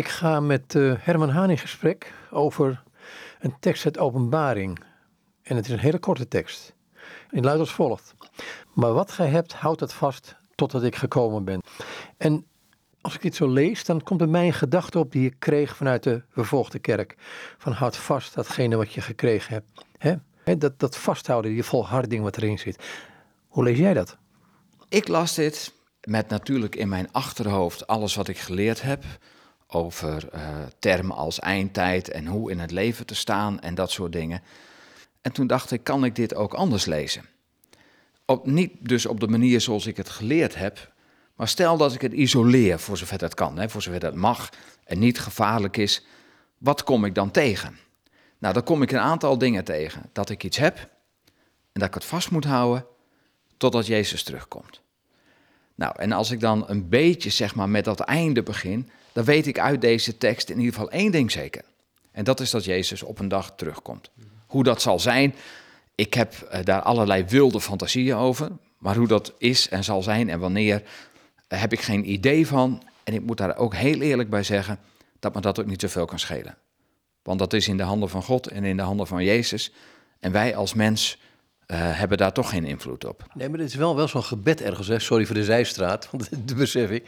Ik ga met uh, Herman Haan in gesprek over een tekst uit Openbaring. En het is een hele korte tekst. In luidt als volgt. Maar wat gij hebt, houd het vast totdat ik gekomen ben. En als ik dit zo lees, dan komt bij mij een gedachte op die ik kreeg vanuit de vervolgde kerk. Van houd vast datgene wat je gekregen hebt. He? Dat, dat vasthouden, die volharding wat erin zit. Hoe lees jij dat? Ik las dit met natuurlijk in mijn achterhoofd alles wat ik geleerd heb over uh, termen als eindtijd en hoe in het leven te staan en dat soort dingen. En toen dacht ik, kan ik dit ook anders lezen? Op, niet dus op de manier zoals ik het geleerd heb, maar stel dat ik het isoleer voor zover dat kan, hè, voor zover dat mag en niet gevaarlijk is, wat kom ik dan tegen? Nou, dan kom ik een aantal dingen tegen. Dat ik iets heb en dat ik het vast moet houden totdat Jezus terugkomt. Nou, en als ik dan een beetje zeg maar met dat einde begin, dan weet ik uit deze tekst in ieder geval één ding zeker. En dat is dat Jezus op een dag terugkomt. Hoe dat zal zijn, ik heb eh, daar allerlei wilde fantasieën over. Maar hoe dat is en zal zijn en wanneer, eh, heb ik geen idee van. En ik moet daar ook heel eerlijk bij zeggen dat me dat ook niet zoveel kan schelen. Want dat is in de handen van God en in de handen van Jezus. En wij als mens hebben daar toch geen invloed op. Nee, maar het is wel, wel zo'n gebed ergens, hè? sorry voor de zijstraat, want dat besef ik,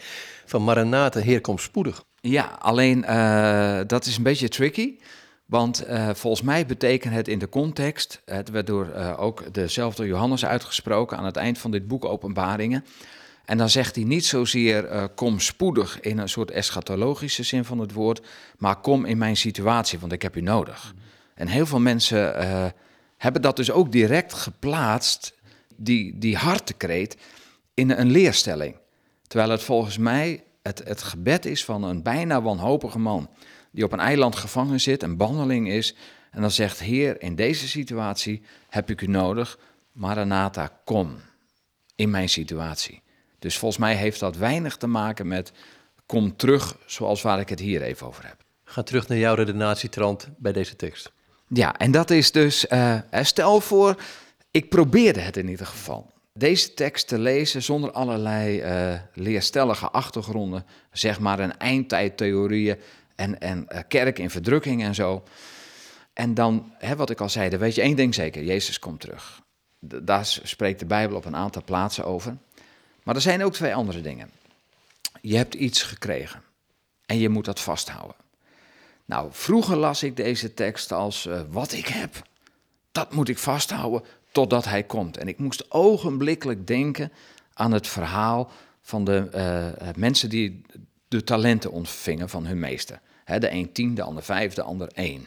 van Maranatha, Heer komt spoedig. Ja, alleen uh, dat is een beetje tricky, want uh, volgens mij betekent het in de context, het werd door ook dezelfde Johannes uitgesproken aan het eind van dit boek Openbaringen, en dan zegt hij niet zozeer kom spoedig in een soort eschatologische zin van het woord, maar kom in mijn situatie, want ik heb u nodig. En heel veel mensen hebben dat dus ook direct geplaatst, die, die hartekreet, in een leerstelling. Terwijl het volgens mij het, het gebed is van een bijna wanhopige man, die op een eiland gevangen zit, een bandeling is, en dan zegt, Heer, in deze situatie heb ik u nodig, Maranatha, kom in mijn situatie. Dus volgens mij heeft dat weinig te maken met kom terug zoals waar ik het hier even over heb. Ga terug naar jouw redenatietrand bij deze tekst. Ja, en dat is dus, uh, stel voor, ik probeerde het in ieder geval. Deze tekst te lezen zonder allerlei uh, leerstellige achtergronden, zeg maar een eindtijdtheorieën en, en kerk in verdrukking en zo. En dan, hè, wat ik al zei, dan weet je één ding zeker, Jezus komt terug. daar spreekt de Bijbel op een aantal plaatsen over. Maar er zijn ook twee andere dingen. Je hebt iets gekregen en je moet dat vasthouden. Nou, vroeger las ik deze tekst als uh, wat ik heb, dat moet ik vasthouden totdat hij komt. En ik moest ogenblikkelijk denken aan het verhaal van de uh, mensen die de talenten ontvingen van hun meester. De een tien, de ander vijf, de ander één.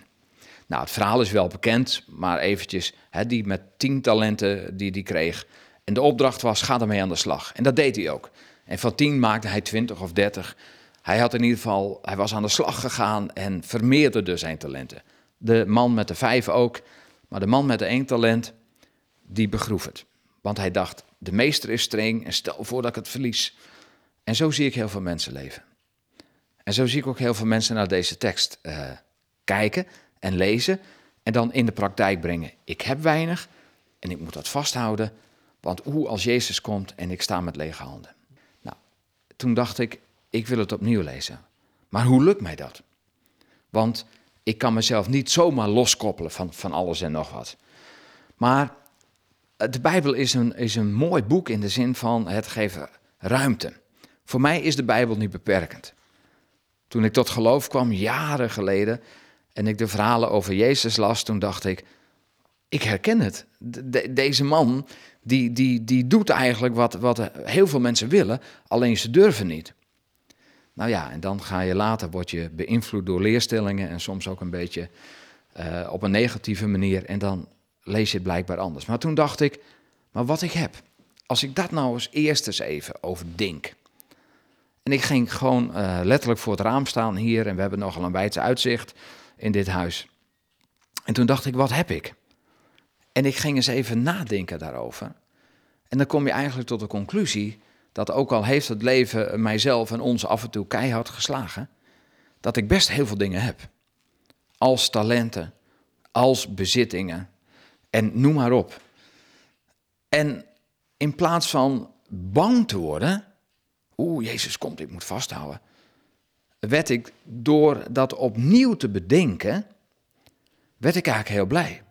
Nou, het verhaal is wel bekend, maar eventjes, die met tien talenten die die kreeg. En de opdracht was, ga ermee aan de slag. En dat deed hij ook. En van tien maakte hij twintig of dertig. Hij had in ieder geval, hij was aan de slag gegaan en vermeerderde zijn talenten. De man met de vijf ook, maar de man met de één talent, die begroef het. Want hij dacht, de meester is streng en stel voor dat ik het verlies. En zo zie ik heel veel mensen leven. En zo zie ik ook heel veel mensen naar deze tekst uh, kijken en lezen en dan in de praktijk brengen. Ik heb weinig en ik moet dat vasthouden, want hoe als Jezus komt en ik sta met lege handen. Nou, toen dacht ik, ik wil het opnieuw lezen. Maar hoe lukt mij dat? Want ik kan mezelf niet zomaar loskoppelen van, van alles en nog wat. Maar de Bijbel is een, is een mooi boek in de zin van het geven ruimte. Voor mij is de Bijbel niet beperkend. Toen ik tot geloof kwam, jaren geleden, en ik de verhalen over Jezus las, toen dacht ik, ik herken het. deze man, die, die, die doet eigenlijk wat, wat heel veel mensen willen, alleen ze durven niet. Nou ja, en dan ga je later, word je beïnvloed door leerstellingen en soms ook een beetje uh, op een negatieve manier. En dan lees je het blijkbaar anders. Maar toen dacht ik, maar wat ik heb, als ik dat nou eens eerst eens even overdenk. En ik ging gewoon uh, letterlijk voor het raam staan hier en we hebben nogal een wijdse uitzicht in dit huis. En toen dacht ik, wat heb ik? En ik ging eens even nadenken daarover. En dan kom je eigenlijk tot de conclusie dat ook al heeft het leven mijzelf en ons af en toe keihard geslagen, dat ik best heel veel dingen heb. Als talenten, als bezittingen en noem maar op. En in plaats van bang te worden, oeh, Jezus komt, ik moet vasthouden, werd ik door dat opnieuw te bedenken, werd ik eigenlijk heel blij.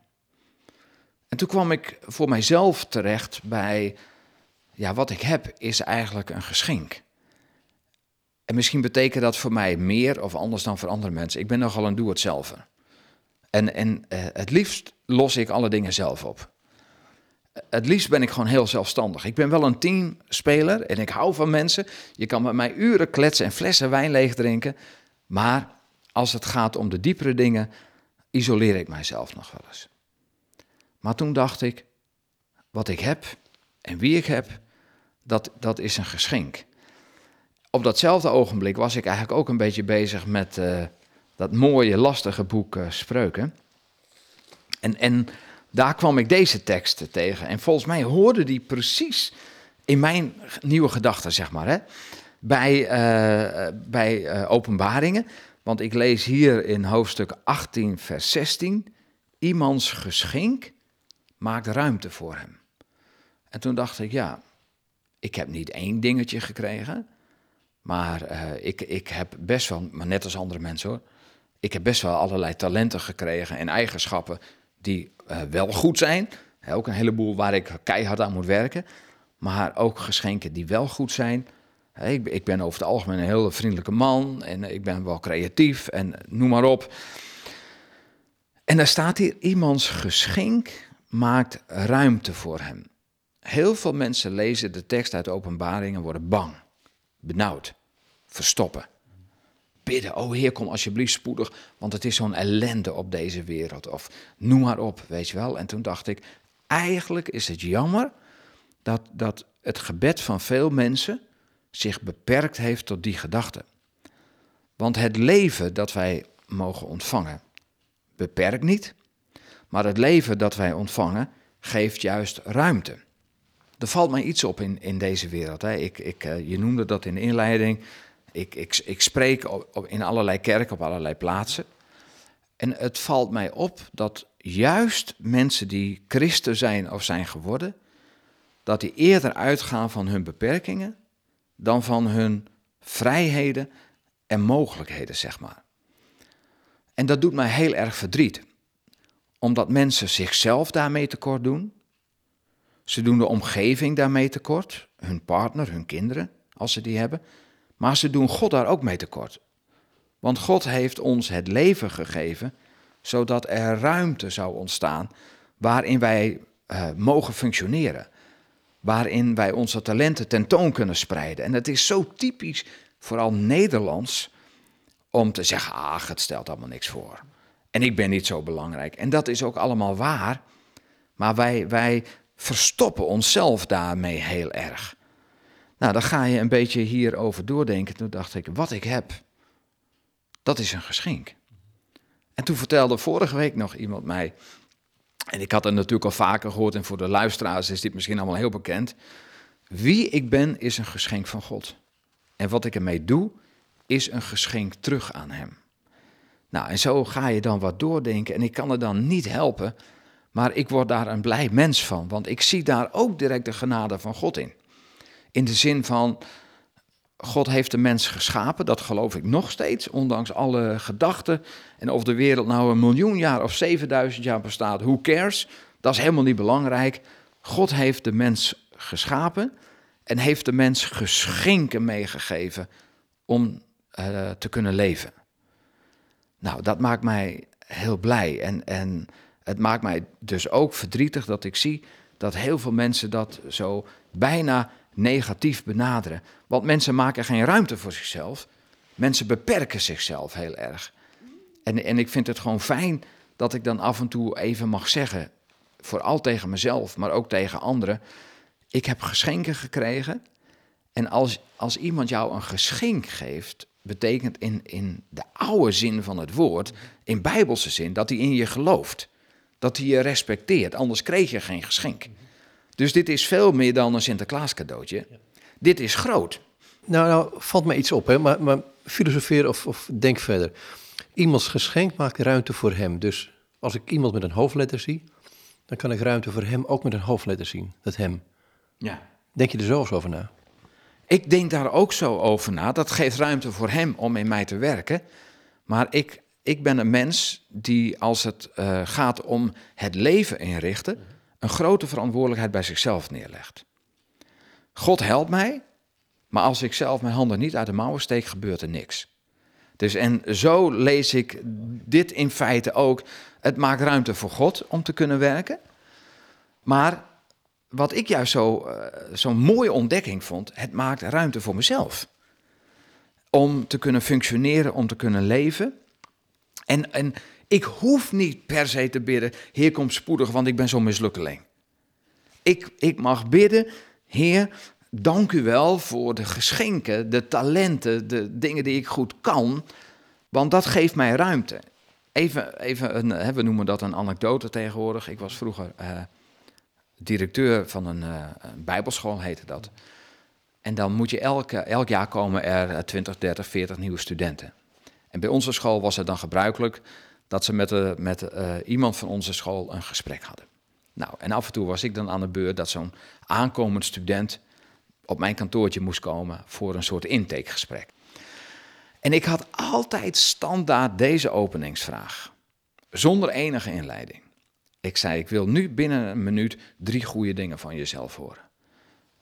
En toen kwam ik voor mijzelf terecht bij, ja, wat ik heb is eigenlijk een geschenk. En misschien betekent dat voor mij meer of anders dan voor andere mensen. Ik ben nogal een doe-het-zelver. En, en uh, het liefst los ik alle dingen zelf op. Het liefst ben ik gewoon heel zelfstandig. Ik ben wel een teamspeler en ik hou van mensen. Je kan met mij uren kletsen en flessen wijn leeg drinken. Maar als het gaat om de diepere dingen, isoleer ik mijzelf nog wel eens. Maar toen dacht ik, wat ik heb en wie ik heb, dat, dat is een geschenk. Op datzelfde ogenblik was ik eigenlijk ook een beetje bezig met uh, dat mooie, lastige boek uh, Spreuken. En, en daar kwam ik deze teksten tegen. En volgens mij hoorde die precies in mijn nieuwe gedachten, zeg maar, hè? bij, uh, bij openbaringen. Want ik lees hier in hoofdstuk 18, vers 16, iemands geschenk maakt ruimte voor hem. En toen dacht ik, ja, ik heb niet één dingetje gekregen, maar uh, ik, ik heb best wel, maar net als andere mensen hoor, ik heb best wel allerlei talenten gekregen en eigenschappen die uh, wel goed zijn. Ook een heleboel waar ik keihard aan moet werken, maar ook geschenken die wel goed zijn. Ik, ik ben over het algemeen een hele vriendelijke man en ik ben wel creatief en noem maar op. En daar staat hier iemands geschenk maakt ruimte voor hem. Heel veel mensen lezen de tekst uit de openbaring en worden bang, benauwd, verstoppen. Bidden, oh Heer, kom alsjeblieft spoedig, want het is zo'n ellende op deze wereld. Of noem maar op, weet je wel. En toen dacht ik, eigenlijk is het jammer dat, dat het gebed van veel mensen zich beperkt heeft tot die gedachte. Want het leven dat wij mogen ontvangen, beperkt niet, maar het leven dat wij ontvangen geeft juist ruimte. Er valt mij iets op in, in deze wereld. Hè. Ik, ik, uh, je noemde dat in de inleiding. Ik, ik, ik spreek op, in allerlei kerken, op allerlei plaatsen. En het valt mij op dat juist mensen die christen zijn of zijn geworden, dat die eerder uitgaan van hun beperkingen dan van hun vrijheden en mogelijkheden, zeg maar. En dat doet mij heel erg verdriet omdat mensen zichzelf daarmee tekort doen. Ze doen de omgeving daarmee tekort, hun partner, hun kinderen, als ze die hebben. Maar ze doen God daar ook mee tekort. Want God heeft ons het leven gegeven, zodat er ruimte zou ontstaan waarin wij uh, mogen functioneren. Waarin wij onze talenten tentoon kunnen spreiden. En het is zo typisch, vooral Nederlands, om te zeggen, ach, het stelt allemaal niks voor. En ik ben niet zo belangrijk. En dat is ook allemaal waar. Maar wij, wij verstoppen onszelf daarmee heel erg. Nou, dan ga je een beetje hierover doordenken. Toen dacht ik, wat ik heb, dat is een geschenk. En toen vertelde vorige week nog iemand mij, en ik had het natuurlijk al vaker gehoord, en voor de luisteraars is dit misschien allemaal heel bekend. Wie ik ben is een geschenk van God. En wat ik ermee doe, is een geschenk terug aan Hem. Nou, en zo ga je dan wat doordenken. En ik kan er dan niet helpen, maar ik word daar een blij mens van. Want ik zie daar ook direct de genade van God in. In de zin van, God heeft de mens geschapen, dat geloof ik nog steeds, ondanks alle gedachten. En of de wereld nou een miljoen jaar of 7000 jaar bestaat, who cares? Dat is helemaal niet belangrijk. God heeft de mens geschapen en heeft de mens geschenken meegegeven om uh, te kunnen leven. Nou, dat maakt mij heel blij. En, en het maakt mij dus ook verdrietig dat ik zie dat heel veel mensen dat zo bijna negatief benaderen. Want mensen maken geen ruimte voor zichzelf. Mensen beperken zichzelf heel erg. En, en ik vind het gewoon fijn dat ik dan af en toe even mag zeggen, vooral tegen mezelf, maar ook tegen anderen. Ik heb geschenken gekregen. En als, als iemand jou een geschenk geeft, betekent in, in de oude zin van het woord, in bijbelse zin, dat hij in je gelooft. Dat hij je respecteert, anders kreeg je geen geschenk. Dus dit is veel meer dan een Sinterklaas cadeautje. Dit is groot. Nou, nou valt me iets op, hè? Maar, maar filosofeer of, of denk verder. Iemands geschenk maakt ruimte voor hem. Dus als ik iemand met een hoofdletter zie, dan kan ik ruimte voor hem ook met een hoofdletter zien. Dat hem. Ja. Denk je er zo over na? Ik denk daar ook zo over na. Dat geeft ruimte voor hem om in mij te werken. Maar ik, ik ben een mens die, als het uh, gaat om het leven inrichten, een grote verantwoordelijkheid bij zichzelf neerlegt. God helpt mij, maar als ik zelf mijn handen niet uit de mouwen steek, gebeurt er niks. Dus en zo lees ik dit in feite ook. Het maakt ruimte voor God om te kunnen werken. Maar wat ik juist zo, uh, zo'n mooie ontdekking vond, het maakt ruimte voor mezelf. Om te kunnen functioneren, om te kunnen leven. En, en ik hoef niet per se te bidden, Heer kom spoedig, want ik ben zo'n mislukkeling. Ik, ik mag bidden, Heer, dank u wel voor de geschenken, de talenten, de dingen die ik goed kan, want dat geeft mij ruimte. Even, even een, we noemen dat een anekdote tegenwoordig. Ik was vroeger uh, directeur van een, uh, een, bijbelschool, heette dat. En dan moet je elke, elk jaar komen er 20, 30, 40 nieuwe studenten. En bij onze school was het dan gebruikelijk dat ze met, de, met uh, iemand van onze school een gesprek hadden. Nou, en af en toe was ik dan aan de beurt dat zo'n aankomend student op mijn kantoortje moest komen voor een soort intakegesprek. En ik had altijd standaard deze openingsvraag, zonder enige inleiding. Ik zei, ik wil nu binnen een minuut drie goede dingen van jezelf horen.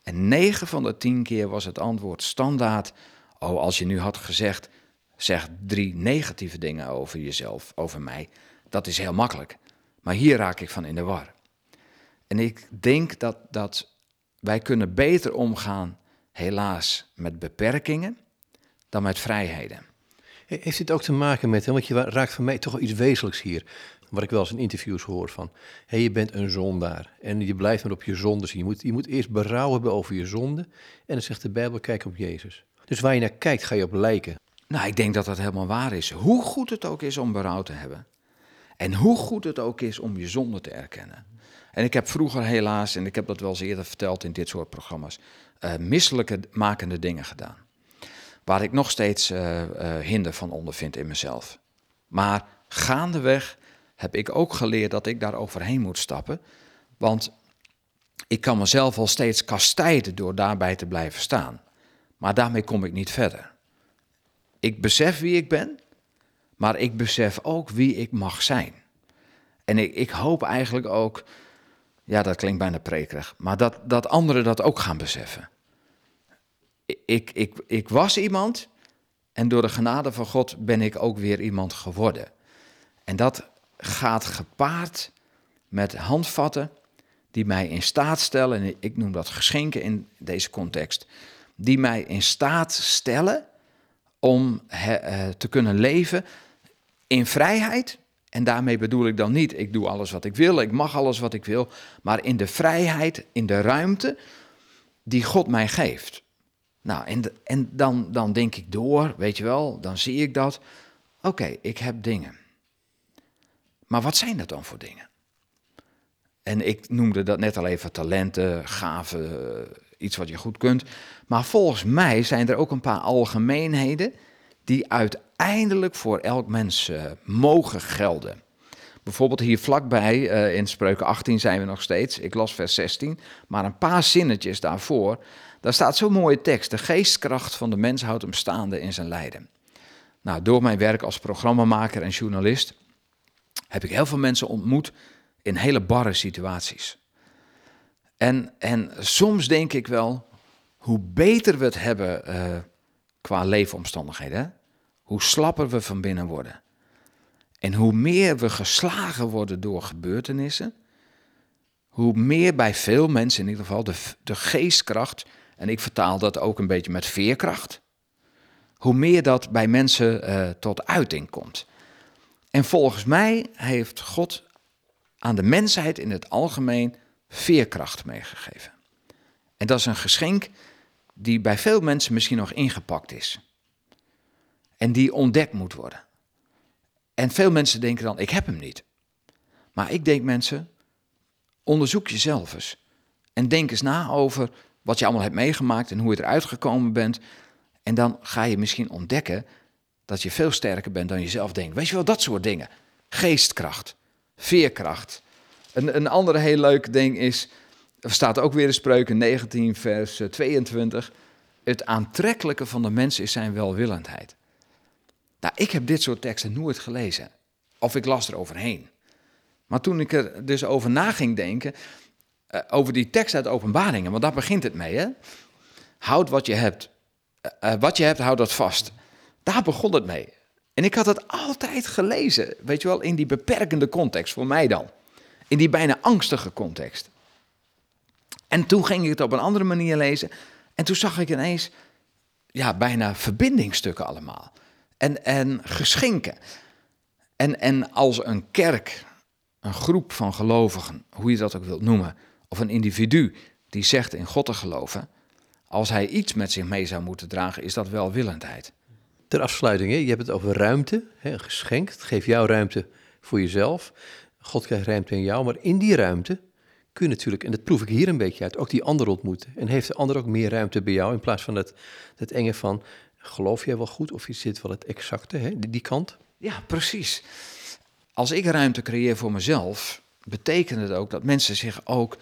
En negen van de tien keer was het antwoord standaard, oh, als je nu had gezegd, zeg drie negatieve dingen over jezelf, over mij, dat is heel makkelijk. Maar hier raak ik van in de war. En ik denk dat, dat wij kunnen beter omgaan, helaas, met beperkingen dan met vrijheden. Heeft dit ook te maken met, want je raakt van mij toch wel iets wezenlijks hier, wat ik wel eens in interviews hoor van, hé, je bent een zondaar en je blijft maar op je zonde zien. Je moet, je moet eerst berouw hebben over je zonde en dan zegt de Bijbel, kijk op Jezus. Dus waar je naar kijkt, ga je op lijken. Nou, ik denk dat dat helemaal waar is. Hoe goed het ook is om berouw te hebben. En hoe goed het ook is om je zonde te erkennen. En ik heb vroeger helaas, en ik heb dat wel eens eerder verteld in dit soort programma's, uh, misselijke makende dingen gedaan. Waar ik nog steeds uh, uh, hinder van ondervind in mezelf. Maar gaandeweg heb ik ook geleerd dat ik daar overheen moet stappen. Want ik kan mezelf al steeds kastijden door daarbij te blijven staan. Maar daarmee kom ik niet verder. Ik besef wie ik ben, maar ik besef ook wie ik mag zijn. En ik, ik hoop eigenlijk ook ja, dat klinkt bijna prekerig. Maar dat, dat anderen dat ook gaan beseffen. Ik, ik, ik was iemand en door de genade van God ben ik ook weer iemand geworden. En dat gaat gepaard met handvatten die mij in staat stellen, en ik noem dat geschenken in deze context, die mij in staat stellen om he, uh, te kunnen leven in vrijheid en daarmee bedoel ik dan niet, ik doe alles wat ik wil, ik mag alles wat ik wil, maar in de vrijheid, in de ruimte die God mij geeft. Nou, en, en dan, dan denk ik door, weet je wel, dan zie ik dat. Oké, ik heb dingen. Maar wat zijn dat dan voor dingen? En ik noemde dat net al even talenten, gaven, iets wat je goed kunt. Maar volgens mij zijn er ook een paar algemeenheden die uiteindelijk voor elk mens uh, mogen gelden. Bijvoorbeeld hier vlakbij uh, in Spreuken 18 zijn we nog steeds. Ik las vers 16, maar een paar zinnetjes daarvoor. Daar staat zo'n mooie tekst. De geestkracht van de mens houdt hem staande in zijn lijden. Nou, door mijn werk als programmamaker en journalist heb ik heel veel mensen ontmoet in hele barre situaties. En, en soms denk ik wel, hoe beter we het hebben uh, qua leefomstandigheden. Hoe slapper we van binnen worden. En hoe meer we geslagen worden door gebeurtenissen, hoe meer bij veel mensen in ieder geval de, de geestkracht, en ik vertaal dat ook een beetje met veerkracht, hoe meer dat bij mensen uh, tot uiting komt. En volgens mij heeft God aan de mensheid in het algemeen veerkracht meegegeven. En dat is een geschenk die bij veel mensen misschien nog ingepakt is. En die ontdekt moet worden. En veel mensen denken dan, ik heb hem niet. Maar ik denk mensen, onderzoek jezelf eens. En denk eens na over wat je allemaal hebt meegemaakt en hoe je eruit gekomen bent. En dan ga je misschien ontdekken dat je veel sterker bent dan je zelf denkt. Weet je wel, dat soort dingen. Geestkracht, veerkracht. Een, een andere heel leuk ding is, er staat ook weer in Spreuken 19, vers 22. het aantrekkelijke van de mens is zijn welwillendheid. Nou, ik heb dit soort teksten nooit gelezen. Of ik las er overheen. Maar toen ik er dus over na ging denken, uh, over die tekst uit Openbaringen, want daar begint het mee, hè? Houd wat je hebt. Uh, wat je hebt, houd dat vast. Daar begon het mee. En ik had het altijd gelezen, weet je wel, in die beperkende context, voor mij dan. In die bijna angstige context. En toen ging ik het op een andere manier lezen. En toen zag ik ineens, ja, bijna verbindingstukken allemaal. En, en geschenken. En, en als een kerk, een groep van gelovigen, hoe je dat ook wilt noemen, of een individu die zegt in God te geloven, als hij iets met zich mee zou moeten dragen, is dat welwillendheid. Ter afsluiting, je hebt het over ruimte, geschenk. Het geeft jou ruimte voor jezelf. God krijgt ruimte in jou, maar in die ruimte kun je natuurlijk, en dat proef ik hier een beetje uit, ook die ander ontmoeten. En heeft de ander ook meer ruimte bij jou in plaats van het, het enge van, geloof jij wel goed of je zit wel het exacte, hè? Die, die kant? Ja, precies. Als ik ruimte creëer voor mezelf, betekent het ook dat mensen zich ook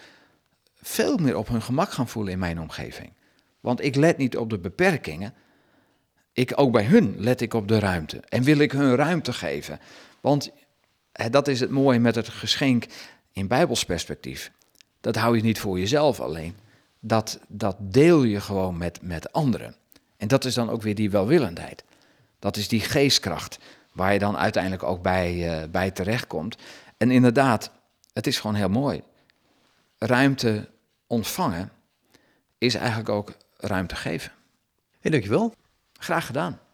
veel meer op hun gemak gaan voelen in mijn omgeving. Want ik let niet op de beperkingen. Ik, ook bij hun let ik op de ruimte. En wil ik hun ruimte geven. Want dat is het mooie met het geschenk in Bijbels perspectief. Dat hou je niet voor jezelf alleen. Dat, dat deel je gewoon met, met anderen. En dat is dan ook weer die welwillendheid. Dat is die geestkracht waar je dan uiteindelijk ook bij, uh, bij terechtkomt. En inderdaad, het is gewoon heel mooi. Ruimte ontvangen is eigenlijk ook ruimte geven. Hey, dankjewel. Graag gedaan.